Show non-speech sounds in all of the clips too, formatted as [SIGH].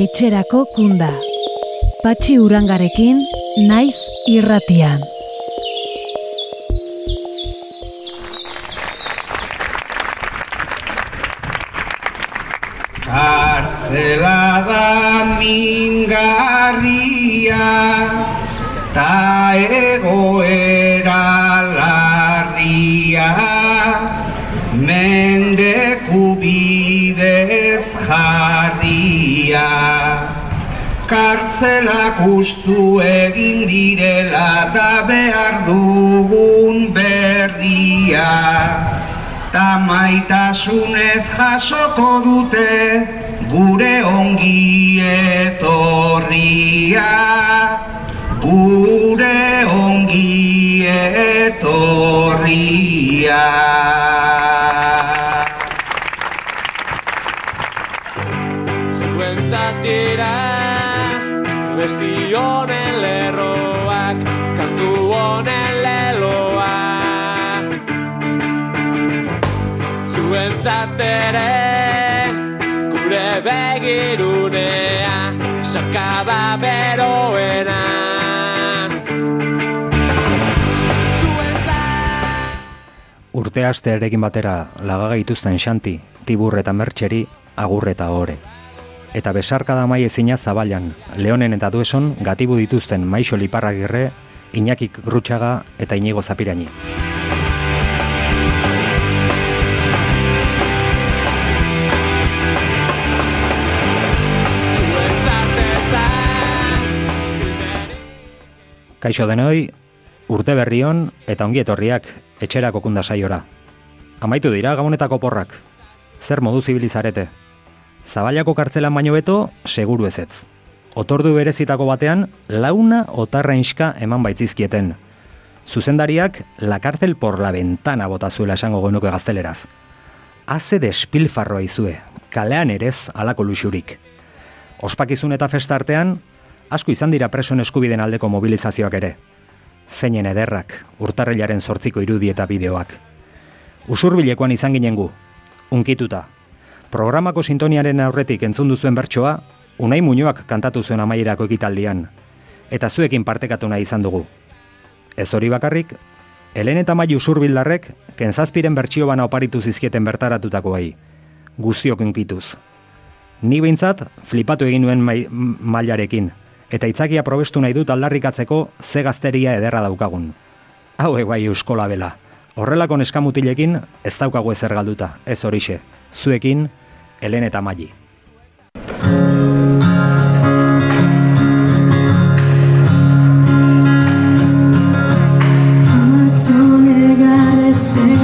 etxerako kunda. Patxi urangarekin, naiz irratian. Kartzela da mingarria Ta egoera larria Mendeku bidez jarria. Kartzelak ustu egin direla da behar dugun berria. Ta maitasunez jasoko dute gure ongi etorria Gure ongi etorria. Zuentzat dira besti honen lerroak kantu honen leloa. Ere gure begirunea sarkaba beroena Urte aste erekin batera lagaga ituzten xanti, tibur eta mertxeri, agur eta ore. Eta besarka da mai ezina zabailan, leonen eta dueson gatibu dituzten maixo liparragirre, Iñakik Grutxaga eta Inigo Zapiraini. Kaixo denoi, urte berrion eta ongi etorriak etxerako kunda saiora. Amaitu dira gabonetako porrak. Zer modu zibilizarete? Zabailako kartzelan baino beto, seguru ezetz. Otordu berezitako batean, launa otarra inska eman baitzizkieten. Zuzendariak, la kartzel por la ventana botazuela esango genuke gazteleraz. Haze despilfarroa izue, kalean erez alako luxurik. Ospakizun eta festa artean, asko izan dira preson eskubiden aldeko mobilizazioak ere. Zeinen ederrak, urtarrilaren sortziko irudi eta bideoak. Usurbilekoan izan ginen gu, unkituta. Programako sintoniaren aurretik entzun duzuen bertsoa, Unai Muñoak kantatu zuen amaierako ekitaldian, eta zuekin partekatu nahi izan dugu. Ez hori bakarrik, Helen eta Mai usurbildarrek, kentzazpiren bertsio bana oparitu zizkieten bertaratutako gai, guztiok unkituz. Ni behintzat, flipatu egin nuen mai, mailarekin, eta itzakia probestu nahi dut aldarrikatzeko ze gazteria ederra daukagun. Hau bai euskola bela. Horrelako neskamutilekin ez daukagu ezer galduta, ez horixe. Zuekin, Helen eta Mai. Zenbat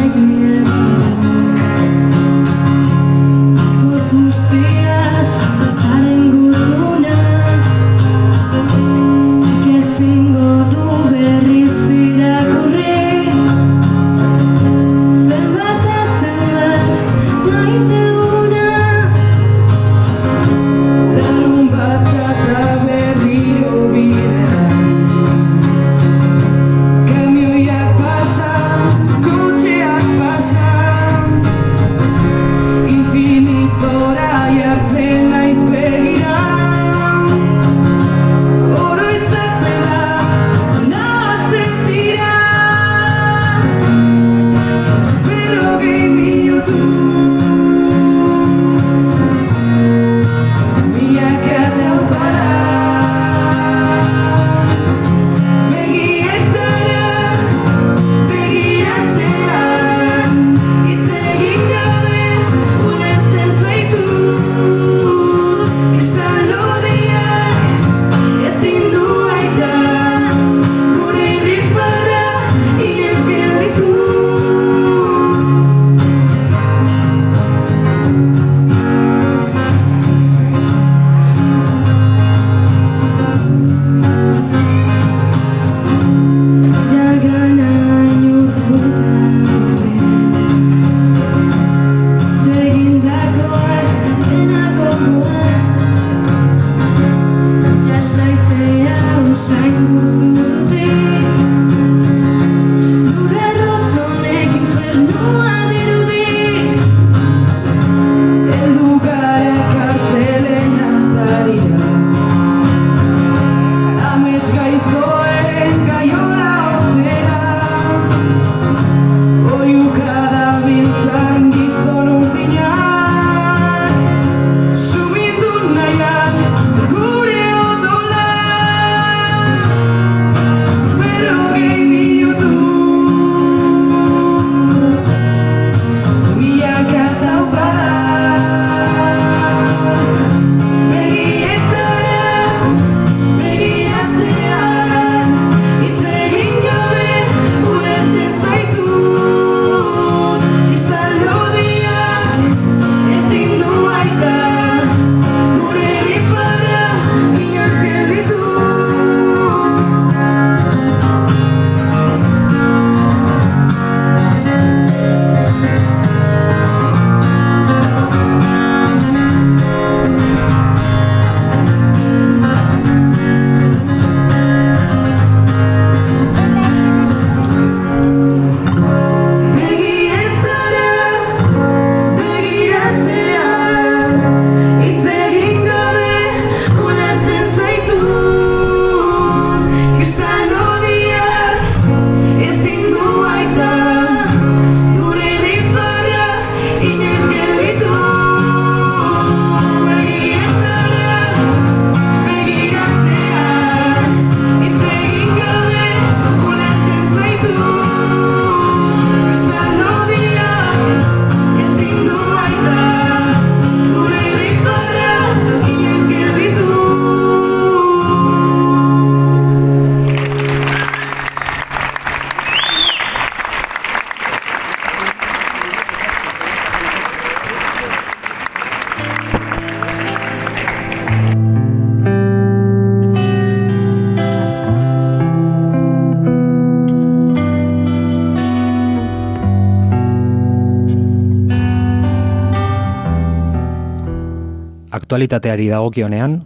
aktualitateari dagokionean,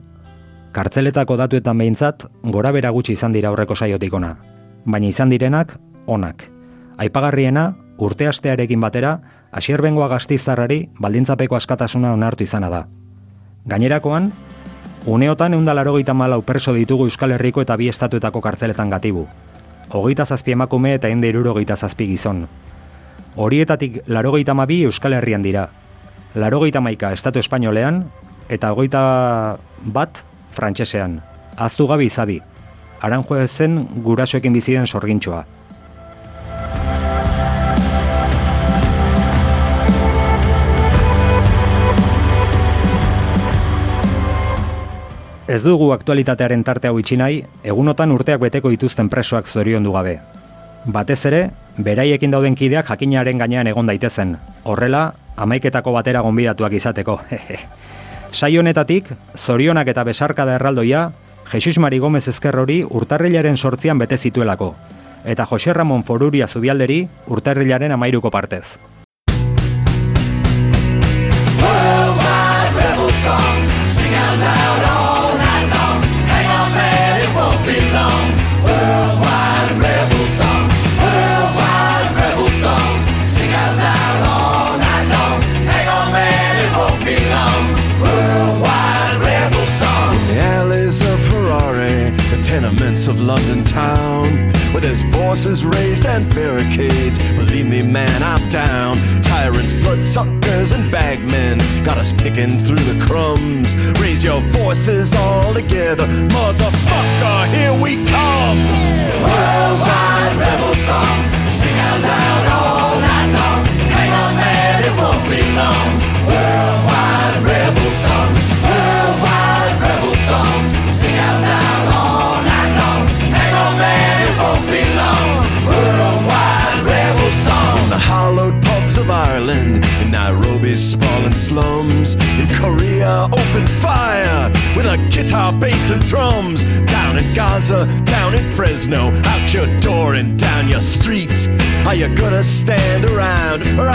kartzeletako datuetan behintzat, gora bera gutxi izan dira aurreko saiotik ona. Baina izan direnak, onak. Aipagarriena, urte astearekin batera, asierbengoa gaztizarrari baldintzapeko askatasuna onartu izana da. Gainerakoan, uneotan eundalaro gita malau perso ditugu Euskal Herriko eta bi estatuetako kartzeletan gatibu. Hogeita zazpi emakume eta ende iruro zazpi gizon. Horietatik laro mabi Euskal Herrian dira. Laro maika estatu espainolean eta hogeita bat frantsesean. Aztu gabi izadi. Aranjo zen gurasoekin biziden sorgintxoa. Ez dugu aktualitatearen tarte hau itxi nahi, egunotan urteak beteko dituzten presoak zorion du gabe. Batez ere, beraiekin dauden kideak jakinaren gainean egon daitezen. Horrela, amaiketako batera gonbidatuak izateko. [LAUGHS] Sai honetatik, zorionak eta besarka da erraldoia, Jesus Mari Gomez Ezkerrori urtarrilaren sortzian bete zituelako. Eta Jose Ramon Foruria Zubialderi urtarrilaren amairuko partez. Of London town where there's voices raised and barricades. Believe me, man, I'm down. Tyrants, bloodsuckers, and bagmen got us picking through the crumbs. Raise your voices all together, motherfucker, here we come. Are you gonna stand around. Or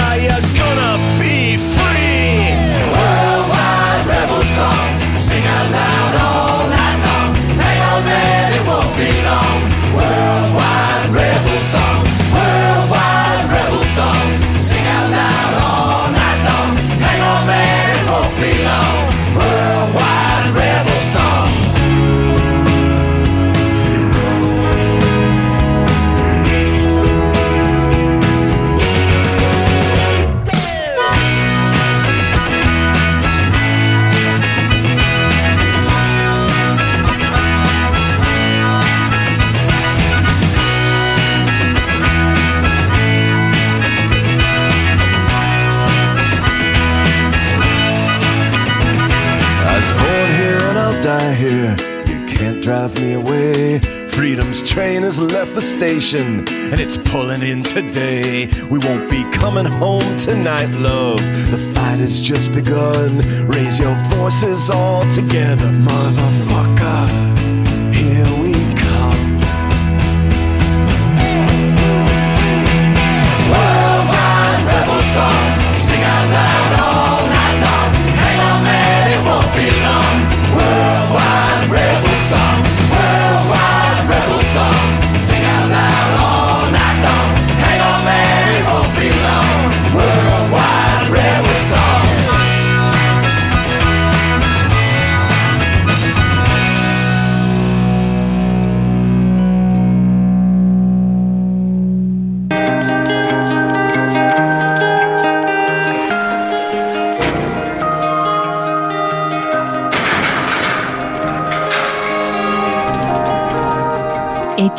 station and it's pulling in today. We won't be coming home tonight, love. The fight has just begun. Raise your voices all together, motherfucker.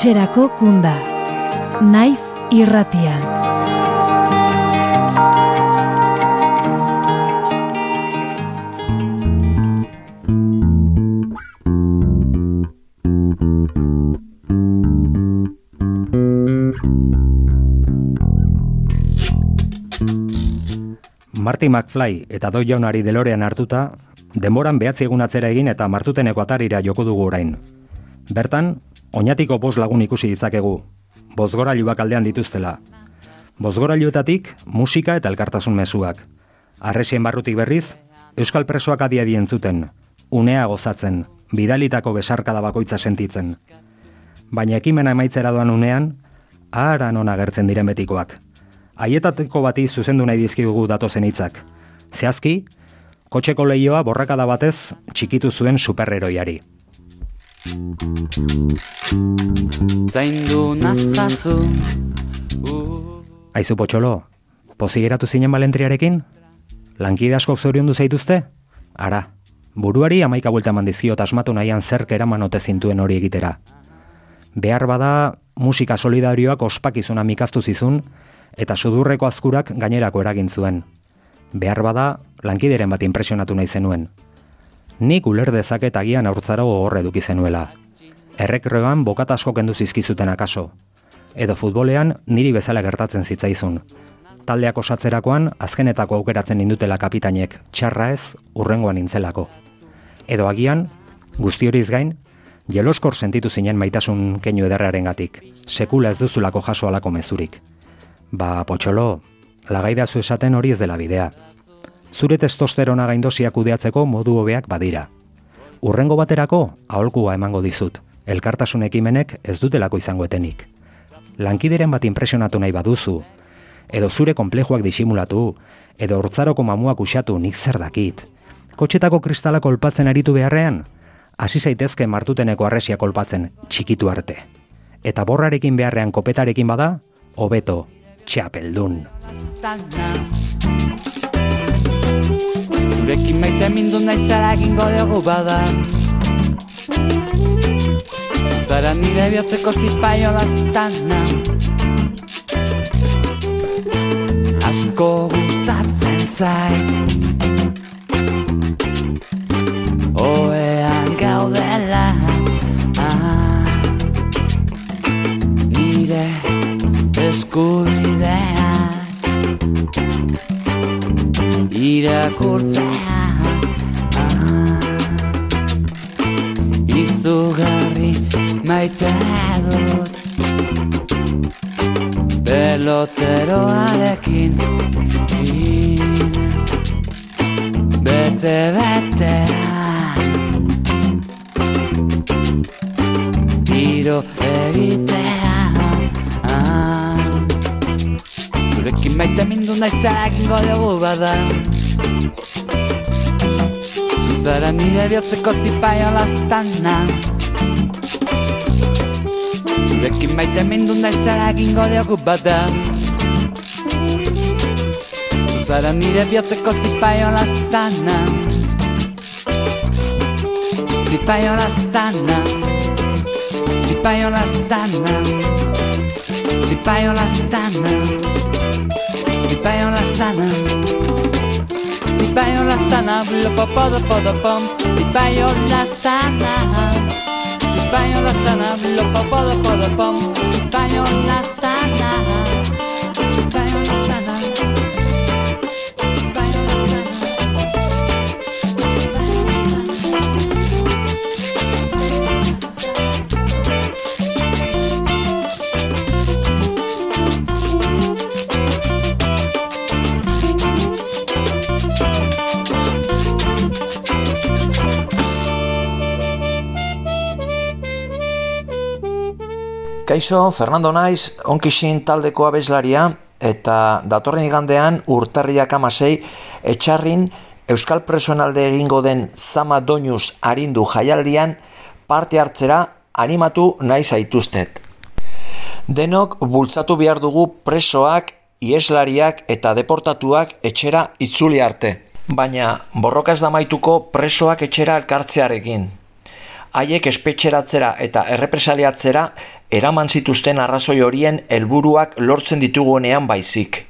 Etxerako kunda. Naiz irratian. Marty McFly eta doi jaunari delorean hartuta, denboran behatzi egun atzera egin eta martuteneko atarira joko dugu orain. Bertan, oinatiko bos lagun ikusi ditzakegu, bozgorailuak aldean dituztela. Bozgorailuetatik musika eta elkartasun mezuak. Arresien barrutik berriz, Euskal presoak adiadi entzuten, unea gozatzen, bidalitako besarkada bakoitza sentitzen. Baina ekimena emaitzera doan unean, ahara non agertzen diren betikoak. Haietatuko bati zuzendu nahi dizkigugu datozen hitzak. Zehazki, kotxeko lehioa borrakada batez txikitu zuen superheroiari. Zaindu nazazu Aizu potxolo, pozi geratu zinen balentriarekin? Lankide askok zoriondu zaituzte? Ara, buruari amaika buelta mandizio asmatu nahian zerk eraman ote zintuen hori egitera. Behar bada musika solidarioak ospakizuna mikaztu zizun eta sudurreko azkurak gainerako eragin zuen. Behar bada lankideren bat impresionatu nahi zenuen. Nik uler dezaket agian aurtzaro gogorre eduki zenuela. Errekreoan bokat asko kendu zizkizuten akaso. Edo futbolean niri bezala gertatzen zitzaizun. Taldeak osatzerakoan azkenetako aukeratzen indutela kapitainek, txarra ez, urrengoan nintzelako. Edo agian, guzti horiz gain, jeloskor sentitu zinen maitasun keinu ederraren gatik, sekula ez duzulako jaso alako mezurik. Ba, potxolo, lagaidazu esaten hori ez dela bidea. Zure testosterona gaindosiak kudeatzeko modu hobeak badira. Urrengo baterako, aholkua emango dizut, elkartasun ekimenek ez dutelako izango etenik. Lankideren bat impresionatu nahi baduzu, edo zure konplejuak disimulatu, edo hortzaroko mamuak usatu nik zer dakit. Kotxetako kristala kolpatzen aritu beharrean, hasi zaitezke martuteneko arresia kolpatzen txikitu arte. Eta borrarekin beharrean kopetarekin bada, hobeto, txapeldun. Zurekin maite mindu nahi zara egingo dugu bada. Zara nire bihotzeko zipaio lastana Asko gustatzen zait. Oean gaudela. Nire eskubidea irakurtzea ah, izugarri maite dut. Peloteroarekin in, bete betea tiro egitea maite mindu naizara egingo dugu bada. Zara nire bihotzeko zipaio lastana Zurekin maite mindu naizara egingo dugu bada. Zara nire bihotzeko zipaio lastana Zipaio lastana Zipaio lastana Zipaio lastana Zipaio lastana Zipaio lastana Blopopodo podo pom. Zipaio lastana Zipaio lastana Blopopodo podo pom. Zipaio lastana Kaixo, Fernando Naiz, onkixin taldeko abeslaria, eta datorren igandean urtarriak amasei, etxarrin Euskal Presoen alde egingo den Zama Doinuz arindu jaialdian parte hartzera animatu nahi zaituztet. Denok bultzatu behar dugu presoak, ieslariak eta deportatuak etxera itzuli arte. Baina borroka ez da maituko presoak etxera elkartzearekin. Haiek espetxeratzera eta errepresaliatzera eraman zituzten arrazoi horien helburuak lortzen ditugunean baizik.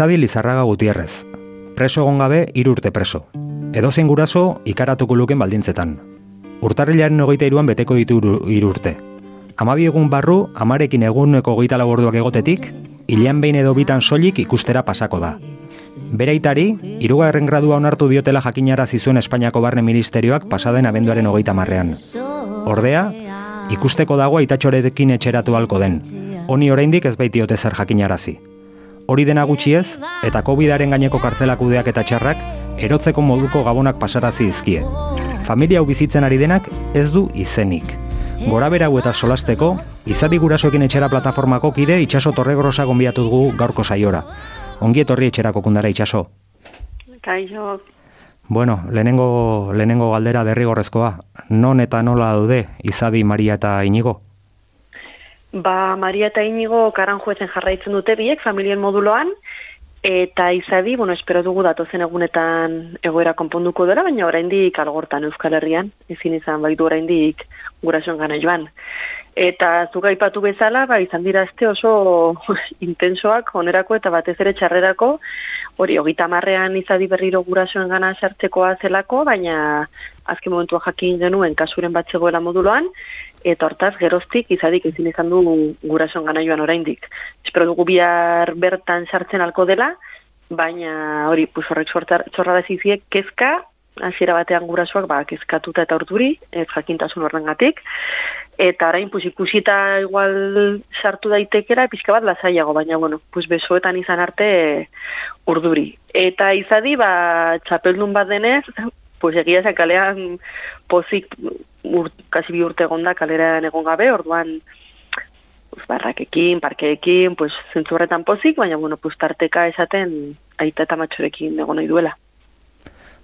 Izadi Lizarraga Gutierrez. Preso egon gabe hiru urte preso. Edozein guraso ikaratuko luken baldintzetan. Urtarrilaren hogeita iruan beteko ditu hiru- urte. Amabi egun barru, amarekin eguneko hogeita lau orduak egotetik, hilean behin edo bitan soilik ikustera pasako da. Bere aitari, hirugarren gradua onartu diotela jakinarazi zuen Espainiako Barne Ministerioak pasaden abenduaren hogeita marrean. Ordea, ikusteko dago aitatxorekin etxeratu halko den. Honi oraindik ez baitiote zer jakinarazi. Hori dena gutxi ez, eta COVIDaren gaineko kartzelak kudeak eta txarrak, erotzeko moduko gabonak pasarazi izkie. Familia hau bizitzen ari denak ez du izenik. Gora berau eta solasteko, izadi gurasoekin etxera plataformako kide itxaso torregrosa gonbiatu dugu gaurko saiora. Ongi etorri etxerako kundara itxaso. Kaixo, Bueno, lehenengo, lehenengo galdera derrigorrezkoa. Non eta nola daude izadi Maria eta Inigo? Ba Maria eta Inigo karanjuezen jarraitzen dute biek familien moduloan, eta izadi, bueno, espero dugu datozen egunetan egoera konponduko dela, baina oraindik algortan Euskal Herrian, ezin izan baitu oraindik gurasoen gana joan. Eta zuk aipatu bezala, ba, izan dira aste oso [LAUGHS] intensoak onerako eta batez ere txarrerako, hori hogeita marrean izadi berriro gurasoen gana sartzekoa zelako, baina azken momentua jakin genuen kasuren bat zegoela moduloan, eta hortaz geroztik izadik ezin izan du gurasoen gana joan oraindik. Espero dugu bihar bertan sartzen alko dela, baina hori, pues horrek sortar- sorraraziziek kezka, hasiera batean gurasoak ba, kezkatuta eta urduri, ez jakintasun horrengatik, eta orain pues, ikusita igual sartu daitekera pixka bat lasaiago, baina bueno, pues besoetan izan arte urduri. Eta izadi, ba, txapeldun bat denez, pues egia kalean pozik ur, kasi bi urte egonda kaleran egon gabe, orduan pues, barrakekin, parkeekin, pues, zentzu horretan pozik, baina bueno, pues, tarteka esaten aita eta matxorekin egon nahi duela.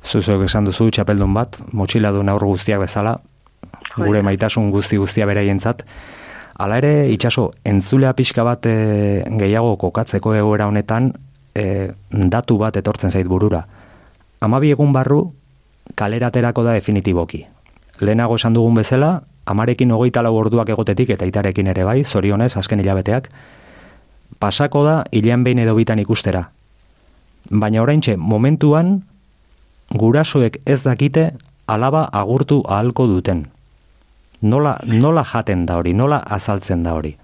Zuzok esan duzu txapeldun bat, motxila du aur guztiak bezala, gure maitasun guzti guztia beraientzat. Hala ere, itxaso, entzulea pixka bat e, gehiago kokatzeko egoera honetan, e, datu bat etortzen zait burura. Amabi egun barru, kaleraterako da definitiboki. Lehenago esan dugun bezala, amarekin hogeita lau orduak egotetik eta itarekin ere bai, zorionez, azken hilabeteak, pasako da hilean behin edo bitan ikustera. Baina oraintxe, momentuan, gurasoek ez dakite alaba agurtu ahalko duten. Nola, nola jaten da hori, nola azaltzen da hori.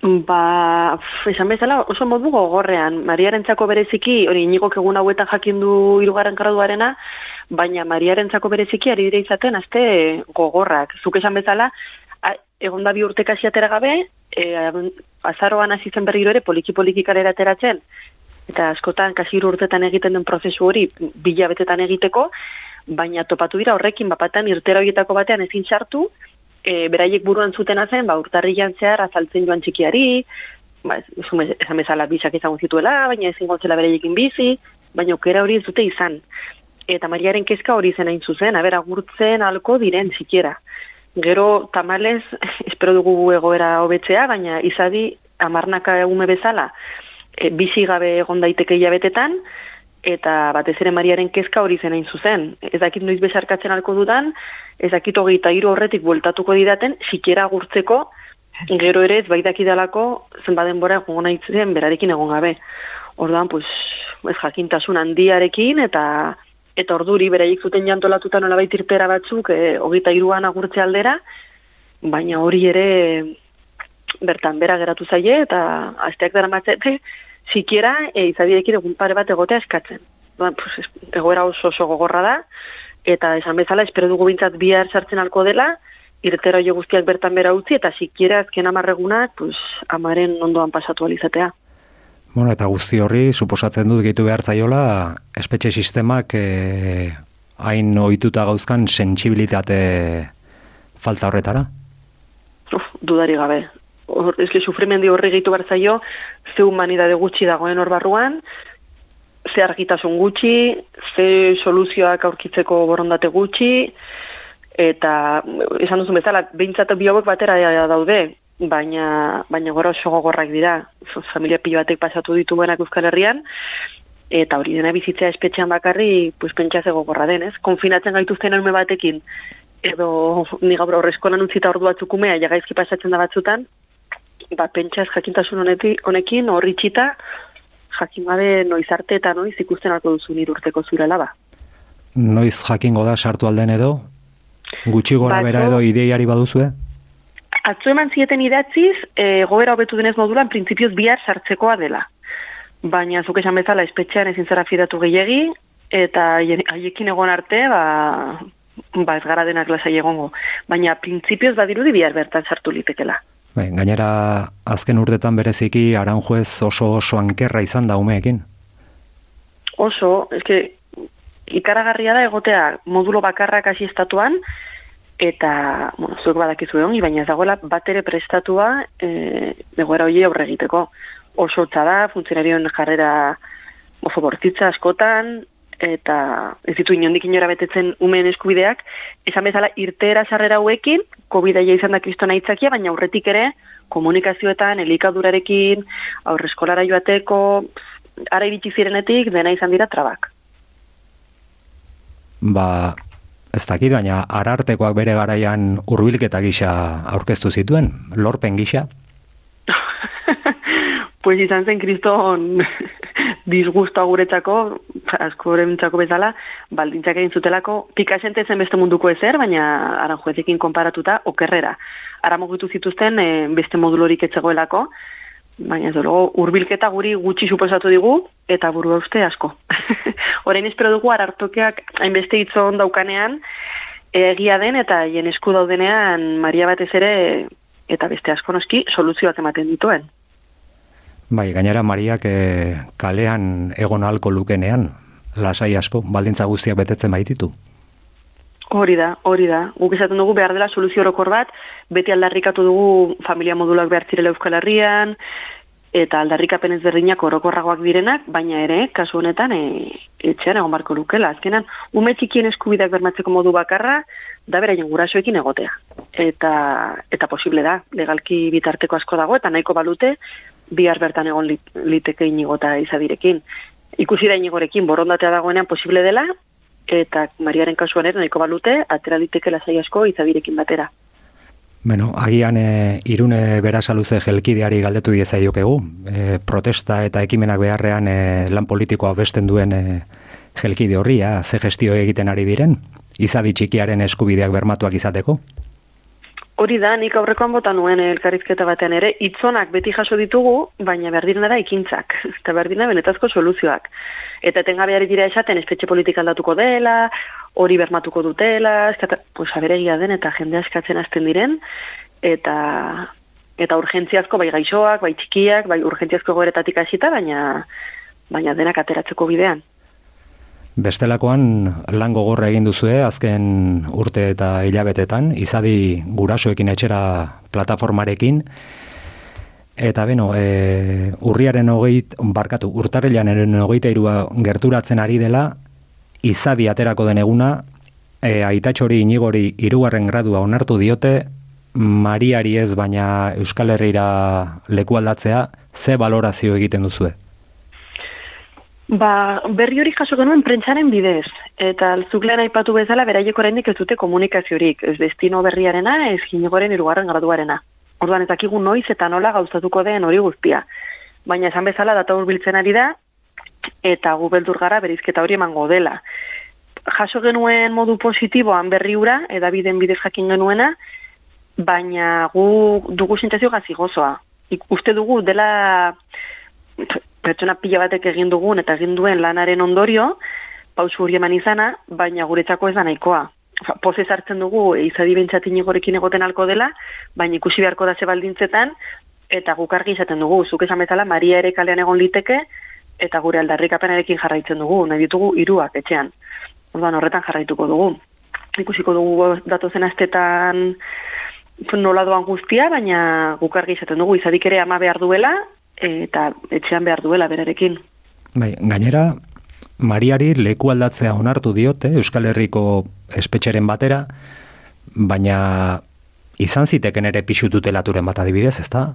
Ba, esan bezala oso modu gogorrean, Mariarentzako bereziki, hori inigok egun hauetan jakin du irugarren graduarena, baina Mariarentzako bereziki ari dire izaten azte gogorrak. Zuk esan bezala, egon da bi urte kasi atera gabe, e, azaroan hasi zen berriro ere poliki-poliki kalera ateratzen, eta askotan kasi urtetan egiten den prozesu hori bilabetetan egiteko, baina topatu dira horrekin bapatan irtera horietako batean ezin sartu, e, beraiek buruan zutena zen, ba, urtarrilan zehar azaltzen joan txikiari, ba, esan bezala bisak izango zituela, baina ezin gontzela beraiekin bizi, baina okera hori ez dute izan. Eta Mariaren kezka hori zen hain zuzen, aber agurtzen alko diren sikiera. Gero tamales, [LAUGHS] espero dugu egoera hobetzea, baina izadi amarnaka egume bezala, e, bizi gabe egon daiteke hilabetetan, eta batez ere Mariaren kezka hori zen hain zuzen. Ez dakit noiz besarkatzen alko dudan, ez dakit hogeita hiru horretik bueltatuko didaten, sikiera agurtzeko, gero ere ez bai dakidalako zenba denbora egon nahi zen berarekin egon gabe. Orduan, pues, ez jakintasun handiarekin eta eta orduri beraiek zuten jantolatuta nolabait irtera batzuk e, hogeita hiruan agurtze aldera, baina hori ere bertan bera geratu zaie eta asteak dara matzete, sikiera e, izadiekin egun pare bat egotea eskatzen. Ba, pues, es- egoera oso oso gogorra da, eta esan bezala, espero dugu bintzat bihar sartzen alko dela, irtera hori guztiak bertan bera utzi, eta sikiera azken amarregunak, pues, amaren ondoan pasatu alizatea. Bueno, eta guzti horri, suposatzen dut gehitu behar zaiola, espetxe sistemak eh, hain ohituta gauzkan sentsibilitate falta horretara. Uf, dudari gabe. Hor, eske sufrimendi horri gehitu behar zaio, ze humanidade gutxi dagoen hor barruan, ze argitasun gutxi, ze soluzioak aurkitzeko borondate gutxi, eta esan duzun bezala, behintzat bi hauek batera daude, baina, baina gora oso gogorrak dira, familia pilo batek pasatu dituenak Euskal Herrian, eta hori dena bizitzea espetxean bakarri, pues pentsa ze gogorra denez. Konfinatzen gaituzten elme batekin, edo ni gaur horrezkolan utzita ordu batzuk umea, ja gaizki pasatzen da batzutan, ba, pentsa ez jakintasun honeti, honekin, horri txita, jakin gabe noiz arte eta noiz ikusten alko duzu nire urteko zure alaba. Noiz jakingo da sartu alden edo? Gutxi gora Batzo- bera edo ideiari baduzue? Atzo eman zieten idatziz, e, gobera hobetu denez modulan, printzipioz bihar sartzekoa dela. Baina, zuk esan bezala, espetxean ezin zara fidatu gehiegi, eta haiekin egon arte, ba, ba ez gara denak lasai egongo. Baina, printzipioz badirudi bihar bertan sartu litekela. Bai, gainera azken urtetan bereziki aranjuez oso oso ankerra izan da umeekin. Oso, eske, ikaragarria da egotea modulo bakarrak hasi estatuan, eta, bueno, zuek badakizu ongi, baina ez dagoela bat ere prestatua e, egoera hori aurre egiteko. Oso da, funtzionarioen jarrera oso askotan, eta ez ditu inondik inora betetzen umeen eskubideak, esan bezala irteera sarrera hauekin, covid izan da kristona itzakia, baina aurretik ere komunikazioetan, elikadurarekin, aurreskolara joateko, ara iritsi zirenetik dena izan dira trabak. Ba, ez dakit, baina arartekoak bere garaian hurbilketa gisa aurkeztu zituen, lorpen gisa. [LAUGHS] pues izan zen kriston [LAUGHS] disgustoa guretzako, askorentzako bezala, baldintzak egin zutelako, pikasente zen beste munduko ezer, baina aranjuezekin konparatuta okerrera. Ara mugitu zituzten eh, beste modulorik etzegoelako, baina ez dugu urbilketa guri gutxi suposatu digu, eta burua uste asko. [LAUGHS] Orain espero dugu arartokeak hainbeste hitzon daukanean, egia den eta hien esku daudenean Maria batez ere eta beste asko noski soluzioak ematen dituen. Bai, gainera Mariak e, kalean egon ahalko lukenean, lasai asko, baldintza guztiak betetzen baititu. Hori da, hori da. Guk esaten dugu behar dela soluzio orokor bat, beti aldarrikatu dugu familia modulak behar zirela Euskal Herrian, eta aldarrikapen ezberdinak orokorragoak direnak, baina ere, kasu honetan, e, etxean egon barko lukela. Azkenan, ume txikien eskubidak bermatzeko modu bakarra, da beraien gurasoekin egotea. Eta, eta posible da, legalki bitarteko asko dago, eta nahiko balute, bihar bertan egon lit, liteke inigota izadirekin. Ikusi da inigorekin borondatea dagoenean posible dela, eta Mariaren kasuan ere nahiko balute, atera liteke lasai asko izadirekin batera. Beno, agian e, irune berasaluze jelkideari galdetu diezaiokegu, e, protesta eta ekimenak beharrean e, lan politikoa besten duen e, jelkide horria, ze gestio egiten ari diren, izadi txikiaren eskubideak bermatuak izateko? Hori da, nik aurrekoan bota nuen elkarrizketa batean ere, hitzonak beti jaso ditugu, baina berdina da ikintzak, [LAUGHS] eta berdina benetazko soluzioak. Eta etengabeari dira esaten espetxe politika aldatuko dela, hori bermatuko dutela, eta, pues, aberegia den eta jende askatzen hasten diren, eta eta urgentziazko bai gaixoak, bai txikiak, bai urgentziazko goeretatik hasita, baina baina denak ateratzeko bidean. Bestelakoan lan gogorra egin duzue azken urte eta hilabetetan, izadi gurasoekin etxera plataformarekin, Eta beno, e, urriaren hogeit, barkatu, urtarrilanaren hogeita irua gerturatzen ari dela, izadi aterako den eguna, e, aitatxori inigori irugarren gradua onartu diote, Mariari ez baina Euskal Herrira leku aldatzea, ze balorazio egiten duzue? Ba, berri hori jaso genuen prentsaren bidez, eta zuklean aipatu bezala beraiek oraindik ez dute komunikaziorik, ez destino berriarena, ez ginegoren irugarren graduarena. Orduan ez dakigu noiz eta nola gauzatuko den hori guztia. Baina esan bezala data hurbiltzen ari da, eta gu beldur gara berizketa hori emango dela. Jaso genuen modu positiboan berri ura, edabiden bidez jakin genuena, baina gu dugu sintezio gazi gozoa. Uste dugu dela pertsona pila batek egin dugun eta egin duen lanaren ondorio, pausu hori eman izana, baina guretzako ez da nahikoa. Pozez hartzen dugu izadi bentsatin igorekin egoten alko dela, baina ikusi beharko da ze baldintzetan, eta guk argi izaten dugu, zuk esan bezala Maria ere kalean egon liteke, eta gure aldarrikapenarekin jarraitzen dugu, nahi ditugu hiruak etxean. Orduan horretan jarraituko dugu. Ikusiko dugu datozen astetan nola doan guztia, baina guk argi izaten dugu, izadik ere ama behar duela, eta etxean behar duela berarekin. Bai, gainera, Mariari leku aldatzea onartu diote Euskal Herriko espetxeren batera, baina izan ziteken ere pixututelaturen bat adibidez, ezta?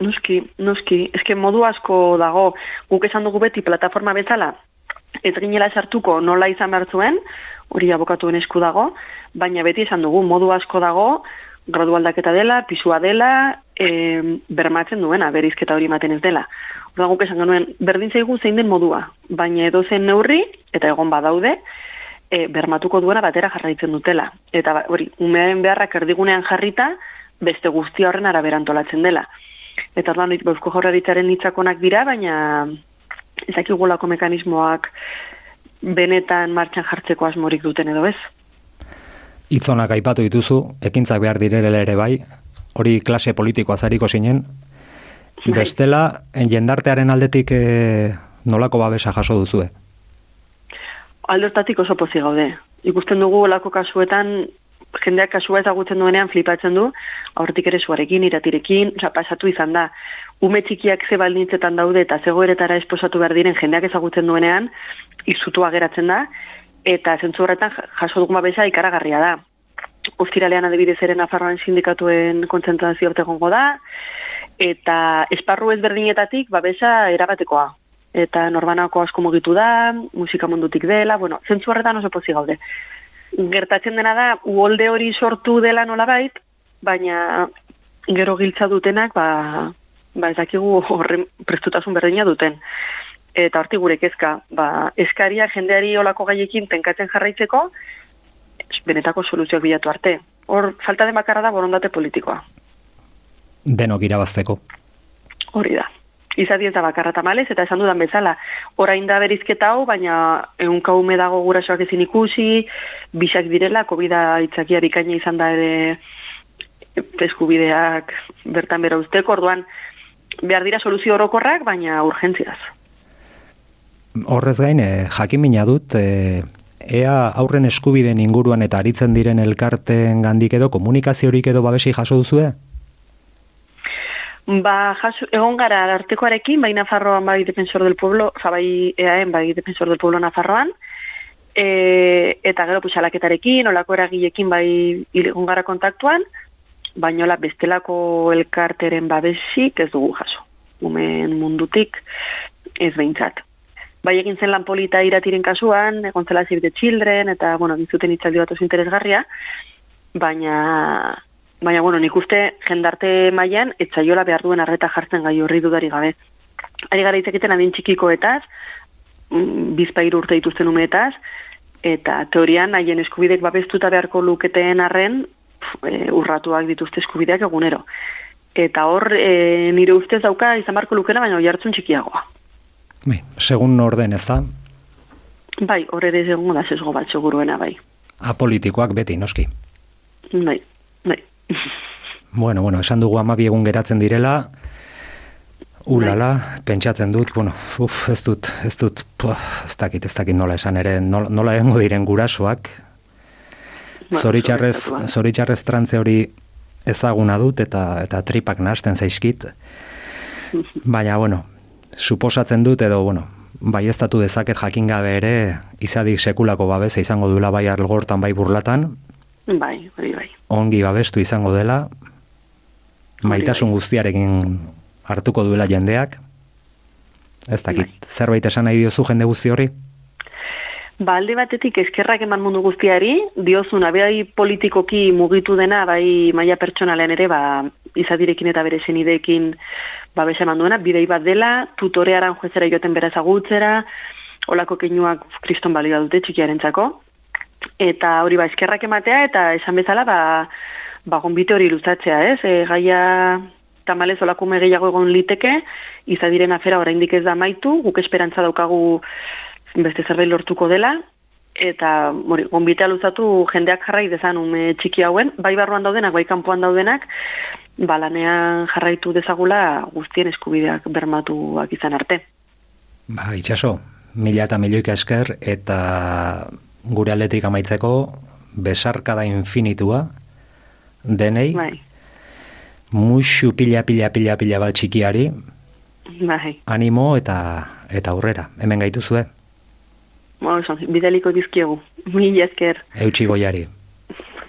Noski, noski. Eske modu asko dago, guk esan dugu beti plataforma bezala, ez ginela sartuko nola izan behar zuen, hori abokatuen esku dago, baina beti esan dugu modu asko dago, gradu aldaketa dela, pisua dela, e, bermatzen duena, berizketa hori ematen ez dela. Orduan guk esan genuen, berdin zaigu zein den modua, baina edo zen neurri, eta egon badaude, e, bermatuko duena batera jarraitzen dutela. Eta ba, hori, umearen beharrak erdigunean jarrita, beste guztia horren arabera antolatzen dela. Eta orduan, hori, eusko jaurlaritzaren hitzakonak dira, baina ezakigulako mekanismoak benetan martxan jartzeko asmorik duten edo ez. Itzonak aipatu dituzu, ekintzak behar direla ere bai, hori klase politikoa zariko zinen, bestela, jendartearen aldetik eh, nolako babesa jaso duzue? Aldortatik oso pozi gaude. Ikusten dugu olako kasuetan, jendeak kasua ezagutzen duenean flipatzen du, aurretik ere suarekin, iratirekin, oza, pasatu izan da. Ume txikiak ze baldintzetan daude eta zegoeretara esposatu behar diren jendeak ezagutzen duenean, izutua geratzen da, eta zentzu horretan jaso dugun babesa ikaragarria da. Ostiralean adibidez ere Nafarroan sindikatuen kontzentrazio egongo da, eta esparru ezberdinetatik babesa erabatekoa. Eta norbanako asko mugitu da, musika mundutik dela, bueno, zentzu horretan oso pozi gaude. Gertatzen dena da, uolde hori sortu dela nolabait, baina gero giltza dutenak, ba, ba ez dakigu horren prestutasun berdina duten. Eta horti gure kezka, ba, eskaria jendeari olako gaiekin tenkatzen jarraitzeko, benetako soluzioak bilatu arte. Hor, falta de bakarra da borondate politikoa. Denok irabazteko. Hori da. Izadi ez da bakarra tamalez, eta esan dudan bezala, orain da berizketa hau, baina ehunka ume dago gurasoak ezin ikusi, bisak direla, covid itzakia bikaina izan da ere eskubideak bertan bera usteko, orduan behar dira soluzio orokorrak, baina urgentziaz. Horrez gain, eh, jakimina dut, eh, ea aurren eskubideen inguruan eta aritzen diren elkarten gandik edo komunikaziorik edo babesi jaso duzue? Ba, jaso, egon gara artekoarekin, bai Nafarroan bai defensor del pueblo, ja, bai EAen bai defensor del pueblo Nafarroan, e, eta gero puxalaketarekin, olako eragilekin bai egon gara kontaktuan, bainola bestelako elkarteren babesik ez dugu jaso. Umen mundutik ez behintzat. Bai egin zen lan polita iratiren kasuan, egon zela the Children, eta, bueno, dintzuten itzaldi bat interesgarria, baina, baina, bueno, nik uste jendarte mailan etzaiola behar duen arreta jartzen gai horri dudari gabe. Ari gara itzekiten adin txikikoetaz, mm, bizpairu urte dituzten umeetaz, eta teorian haien eskubidek babestuta beharko luketeen arren, e, urratuak dituzte eskubideak egunero. Eta hor, e, nire ustez dauka izan barko lukena, baina oi txikiagoa. Bai, segun orden ez da? Bai, hor ere segun da sesgo bat seguruena, bai. Apolitikoak beti, noski. Bai, bai. [LAUGHS] Bueno, bueno, esan dugu amabi egun geratzen direla, ulala, pentsatzen dut, bueno, uf, ez dut, ez dut, puh, ez dakit, ez dakit nola esan ere, nola, nola egongo diren gurasoak, Ba, zoritxarrez, zoritxarrez trantze hori ezaguna dut eta eta tripak nahasten zaizkit. [LAUGHS] Baina, bueno, suposatzen dut edo, bueno, bai dezaket jakin gabe ere, izadik sekulako babesa izango duela bai algortan bai burlatan, Bai, hori bai. ongi babestu izango dela, maitasun guztiarekin hartuko duela jendeak, ez dakit, zerbait esan nahi diozu jende guzti hori? Ba, alde batetik eskerrak eman mundu guztiari, diozun, abeai politikoki mugitu dena, bai maila pertsonalean ere, ba, izadirekin eta bere senideekin babesa eman duena, bidei bat dela, tutorearan juezera joten bera ezagutzera, olako keinuak kriston balio dute txikiarentzako, eta hori ba, eskerrak ematea, eta esan bezala, ba, ba gonbite hori luzatzea, ez? E, gaia tamalez olakume gehiago egon liteke, izadiren afera oraindik ez da maitu, guk esperantza daukagu beste zerbait lortuko dela, eta hori, gonbitea luzatu jendeak jarrai dezan ume txiki hauen, bai barruan daudenak, bai kanpoan daudenak, balanean jarraitu dezagula guztien eskubideak bermatuak izan arte. Ba, itxaso, mila eta milioika esker, eta gure aldetik amaitzeko, besarkada infinitua, denei, Bai, muxu pila pila pila pila bat txikiari, bai. animo eta eta aurrera, hemen gaituzue, Ba, oso, bidaliko dizkiogu. Mila esker. Eutxi goiari.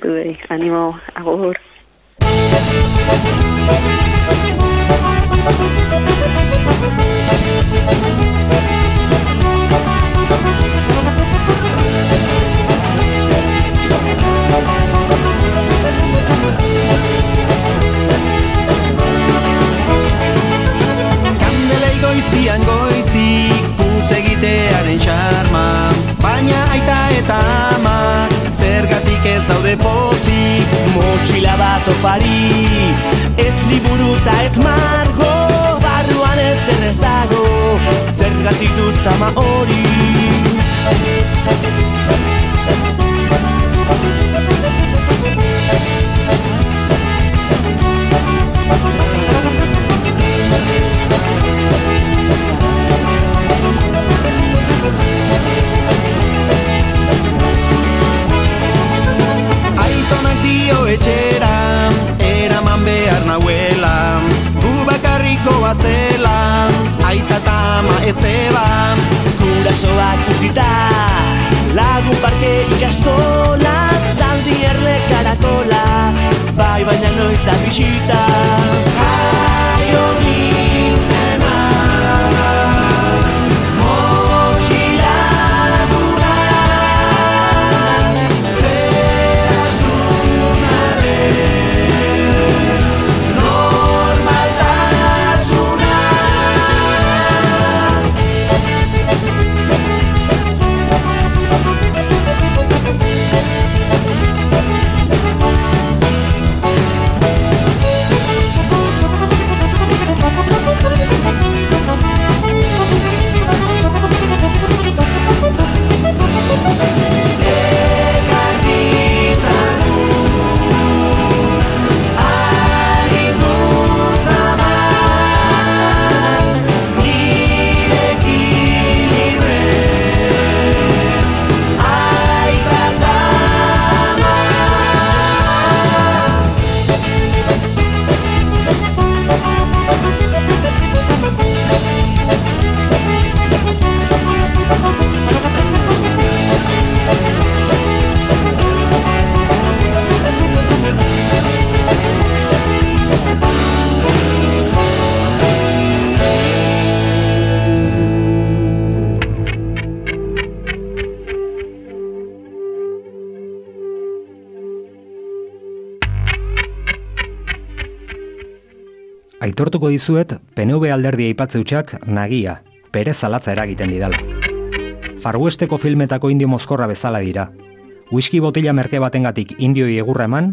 Zuei, animo, agor. Kandelei goizian goizik putz egitearen txar agur. eta ama Zergatik ez daude pozik Motxila bat opari Ez liburu eta ez margo Barruan ez zer ez dago Zergatik dut zama hori etxera Eraman behar nahuela Gu bakarriko bazela Aita eta ama ez eba. Gurasoak utzita Lagun parke ikastola Zaldi erle karakola. Bai baina noiz da bisita. Aio nintzena Aitortuko dizuet, PNV alderdi aipatzeutxak nagia, pere zalatza eragiten didala. Farwesteko filmetako indio mozkorra bezala dira. Whisky botila merke batengatik indioi egurra eman,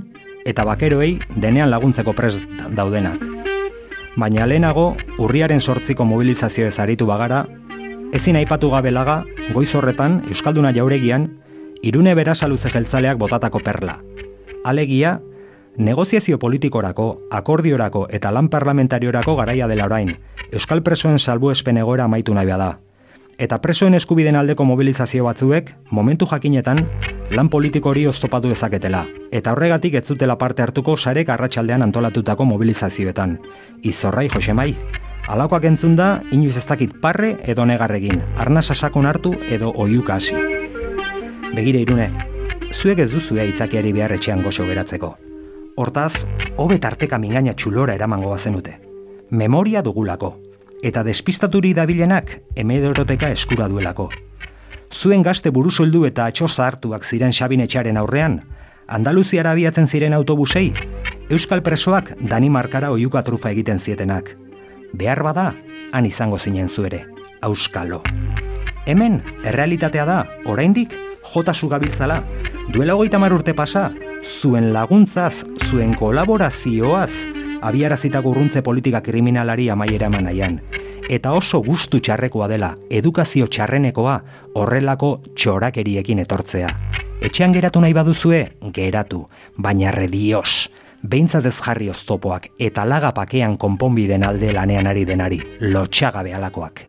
eta bakeroei denean laguntzeko prest daudenak. Baina lehenago, urriaren sortziko mobilizazio aritu bagara, ezin aipatu gabe laga, goiz horretan, Euskalduna jauregian, irune berasaluze jeltzaleak botatako perla. Alegia, Negoziazio politikorako, akordiorako eta lan parlamentariorako garaia dela orain, Euskal presoen salbuespen egoera amaitu nahi da. Eta presoen eskubiden aldeko mobilizazio batzuek, momentu jakinetan, lan politiko hori oztopatu dezaketela, eta horregatik ez zutela parte hartuko sarek arratsaldean antolatutako mobilizazioetan. Izorrai Josemai, alakoak entzun da, inoiz ez dakit parre edo negarregin, arna sasakon hartu edo oiuka hasi. Begire irune, zuek ez duzue itzakiari beharretxean goxo geratzeko. Hortaz, hobe tarteka mingaina txulora eramango bazenute. Memoria dugulako, eta despistaturi dabilenak emedoroteka eskura duelako. Zuen gazte burusoldu eta atxo zahartuak ziren xabinetxaren aurrean, Andaluziara abiatzen ziren autobusei, Euskal presoak Danimarkara oiuka trufa egiten zietenak. Behar bada, han izango zinen zuere, Auskalo. Hemen, errealitatea da, oraindik, jota gabiltzala, duela hogeita urte pasa, zuen laguntzaz, zuen kolaborazioaz, abiarazitako urruntze politika kriminalari amaiera eman nahian. Eta oso gustu txarrekoa dela, edukazio txarrenekoa, horrelako txorakeriekin etortzea. Etxean geratu nahi baduzue, geratu, baina redios, behintzat ez jarri oztopoak eta lagapakean konponbiden alde lanean ari denari, lotxagabe alakoak.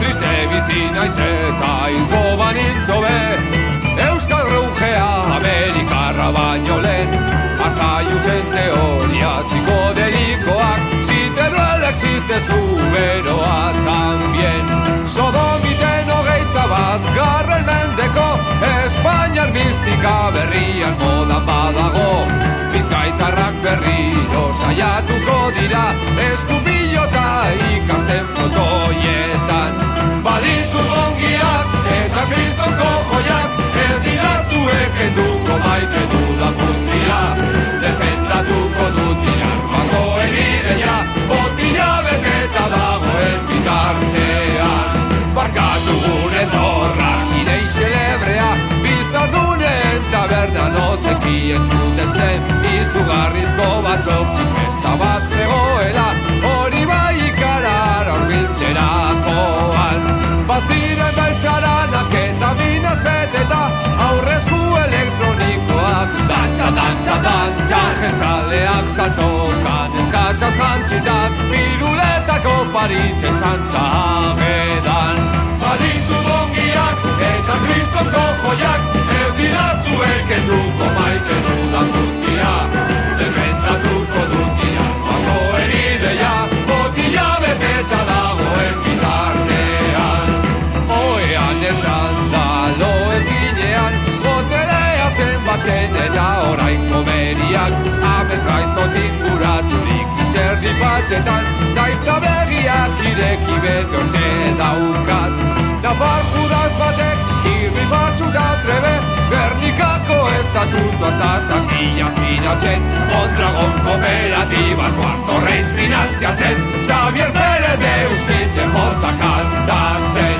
Triste bizi naiz eta hilko banintzo Baino lehen Arjaiu zen teoria psikodelikoak Si teruel existe zu beroa tambien Sodomiten hogeita bat garren mendeko Espainiar mistika berrian modan badago. Bizkaitarrak berriro saiatuko dira Eskupilota ikasten fotoietan Baditu ongiak eta kristonko joiak ez dira zuek enduko maite du da guztia Defendatuko dut dinar mazoen ideia Botila beteta dagoen bitartean. Barkatu gure zorra Ginei xelebrea Bizardunen taberna nozekien txuten zen Izugarrizko batzok Agentzaleak zatokan eskatzaz jantzitak Piruletako paritzen santa agedan Baditu dongiak eta kristonko joiak Ez dira zuek enduko maite dudan Nafar judaz batek irri batzu da trebe. Gernikako estatutu hasta zakila zinatzen Mondragon kooperatiba kuarto reiz finanziatzen Xavier Pérez de Euskitze jota kantatzen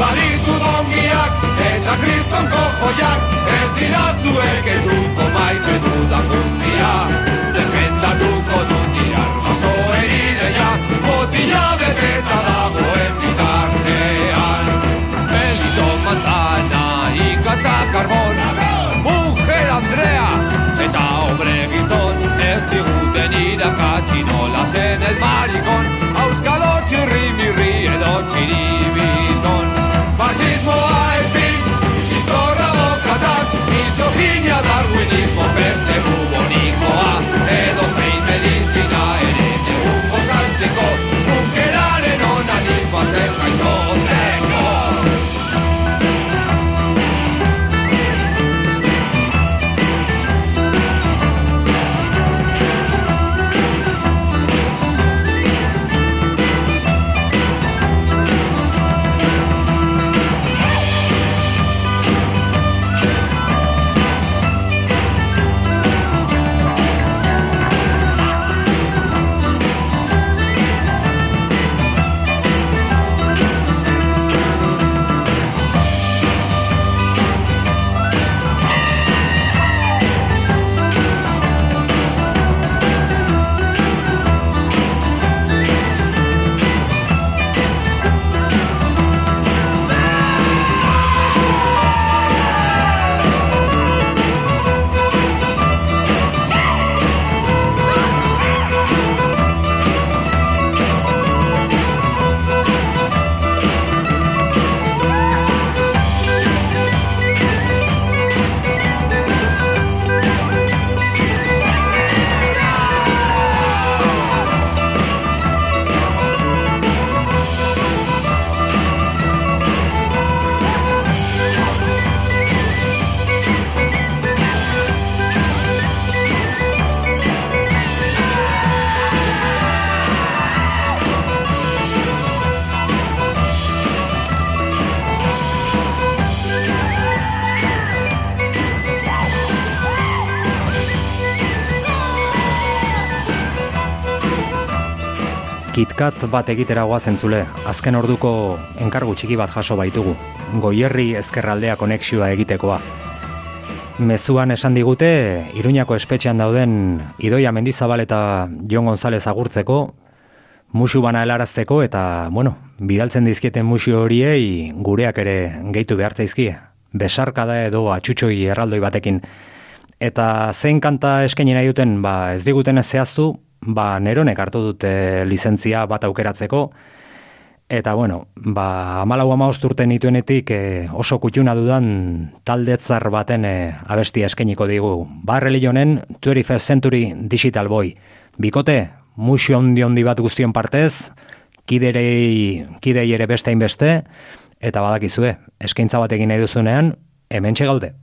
Baditu dongiak eta kristonko joiak Ez dira zuek ez duko maite dudan guztia Defendatuko dut irar oso erideia Botila beteta dagoen bitartean Melito Montana, ikatza karbon Mujer Andrea eta hombre gizon Ez ziguten irakatsi nola zen el marikon. Auskalo txirri mirri edo txiribidon Fasismoa espin, txistorra bokatak Misoginia darwinismo peste bubonikoa Edo zein medizina ere negungo saltzeko Funkeraren onanismoa zer gaitzotzeko Kitkat bat egitera zentzule, azken orduko enkargu txiki bat jaso baitugu, goierri ezkerraldea konexioa egitekoa. Mezuan esan digute, Iruñako espetxean dauden Idoia Mendizabal eta Jon González agurtzeko, musu bana helarazteko eta, bueno, bidaltzen dizkieten musu horiei gureak ere gehitu behartzaizkie. Besarkada edo atxutxoi erraldoi batekin. Eta zein kanta eskaini nahi duten, ba, ez diguten ez zehaztu, ba, neronek hartu dute lizentzia bat aukeratzeko, eta bueno, ba, amalau amaost urte nituenetik eh, oso kutxuna dudan taldetzar baten eh, abestia eskainiko digu. Barreli jonen 21st Century Digital Boy. Bikote, musio ondi ondi bat guztion partez, kiderei, kidei ere beste beste, eta badakizue, eskaintza bat egin nahi duzunean, hemen gaude.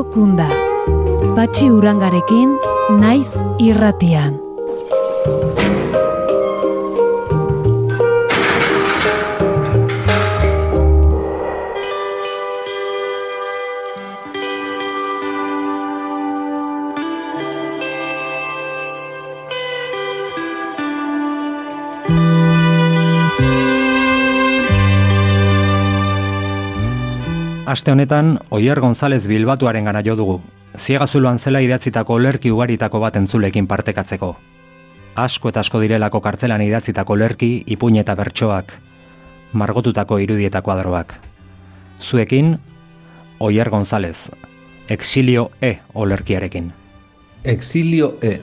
Kunda. Patxi urangarekin, naiz irratian. Aste honetan, Oier González Bilbatuaren gana jo dugu. Ziegazuloan zela idatzitako lerki ugaritako bat entzulekin partekatzeko. Asko eta asko direlako kartzelan idatzitako lerki, ipuin eta bertsoak, margotutako irudietako adroak. Zuekin, Oier González, Exilio E olerkiarekin. Exilio E.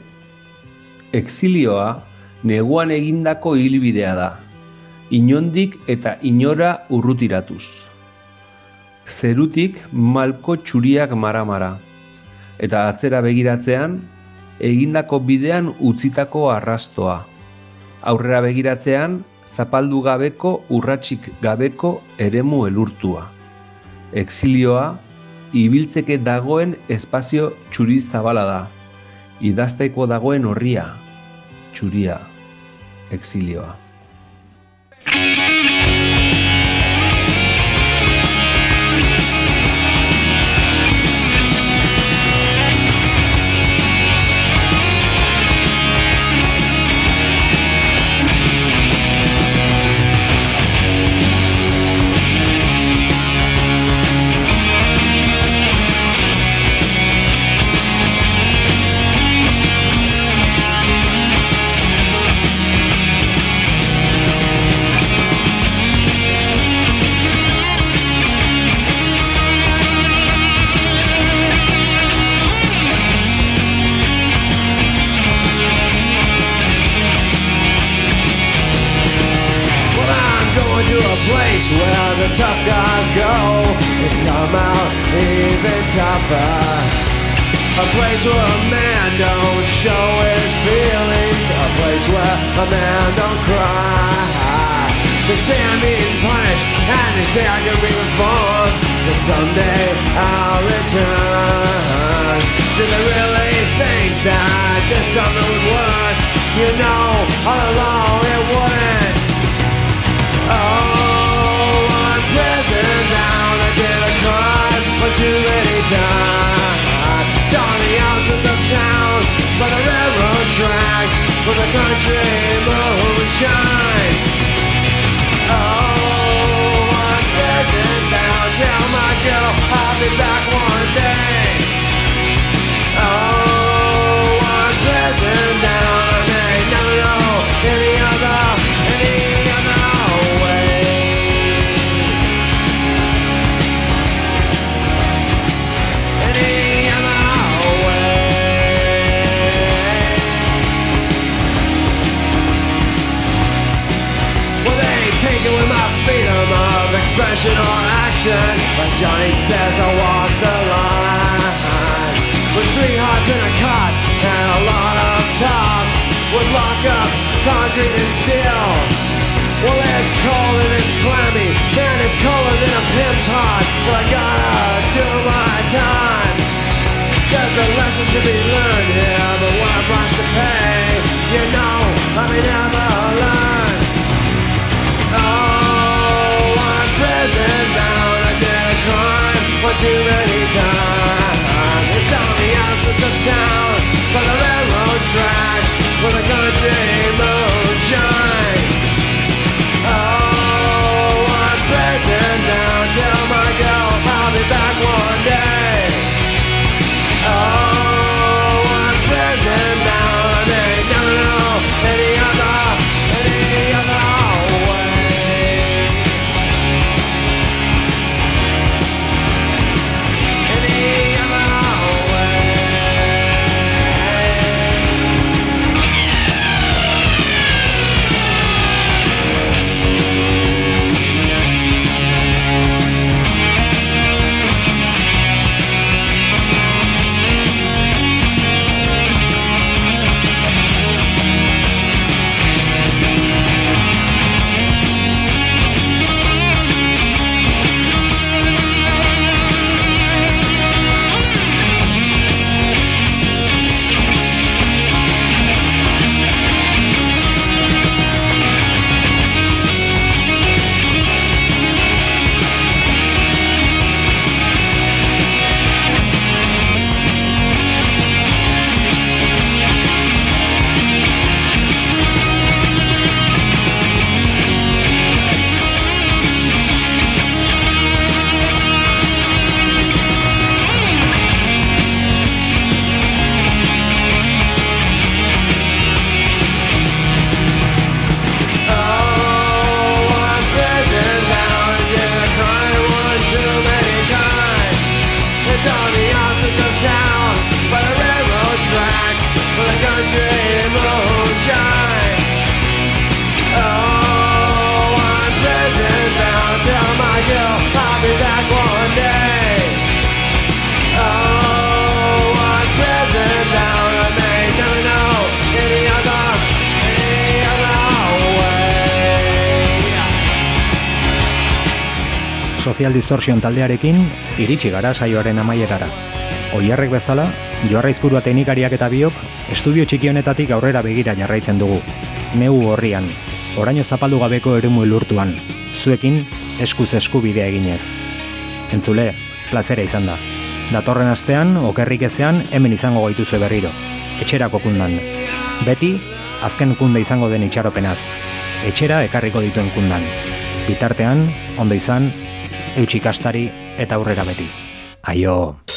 Exilioa neguan egindako hilbidea da. Inondik eta inora urrutiratuz. Zerutik malko txuriak mara-mara. Eta atzera begiratzean, egindako bidean utzitako arrastoa. Aurrera begiratzean, zapaldu gabeko urratsik gabeko eremu elurtua. Exilioa, ibiltzeke dagoen espazio txuri zabala da. Idazteko dagoen horria, txuria, exilioa. Place where a man don't show his feelings. A place where a man don't cry. They say I'm being punished and they say I can be reformed. But someday I'll return. Do they really think that this time it would work? You know, all along the country expression or action. But Johnny says I walk the line. With three hearts in a cot and a lot of talk. Would lock up concrete and steel. Well, it's cold and it's clammy, and it's colder than a pimp's heart. But I gotta do my time. There's a lesson to be learned here, but what a price to pay. You know, I may never learn. Too many times. It's on the outskirts of town, by the railroad tracks, where the country moonshine. Social Distortion taldearekin iritsi gara saioaren amaierara. Oierrek bezala, joarra izpurua teknikariak eta biok, estudio txiki honetatik aurrera begira jarraitzen dugu. Neu horrian, oraino zapaldu gabeko eremu lurtuan, zuekin eskuz eskubidea eginez. Entzule, plazera izan da. Datorren astean, okerrik ezean, hemen izango gaituzue berriro. Etxerako kundan. Beti, azken kunde izango den itxaropenaz. Etxera ekarriko dituen kundan. Bitartean, ondo izan, eutxikastari eta aurrera beti. Aio!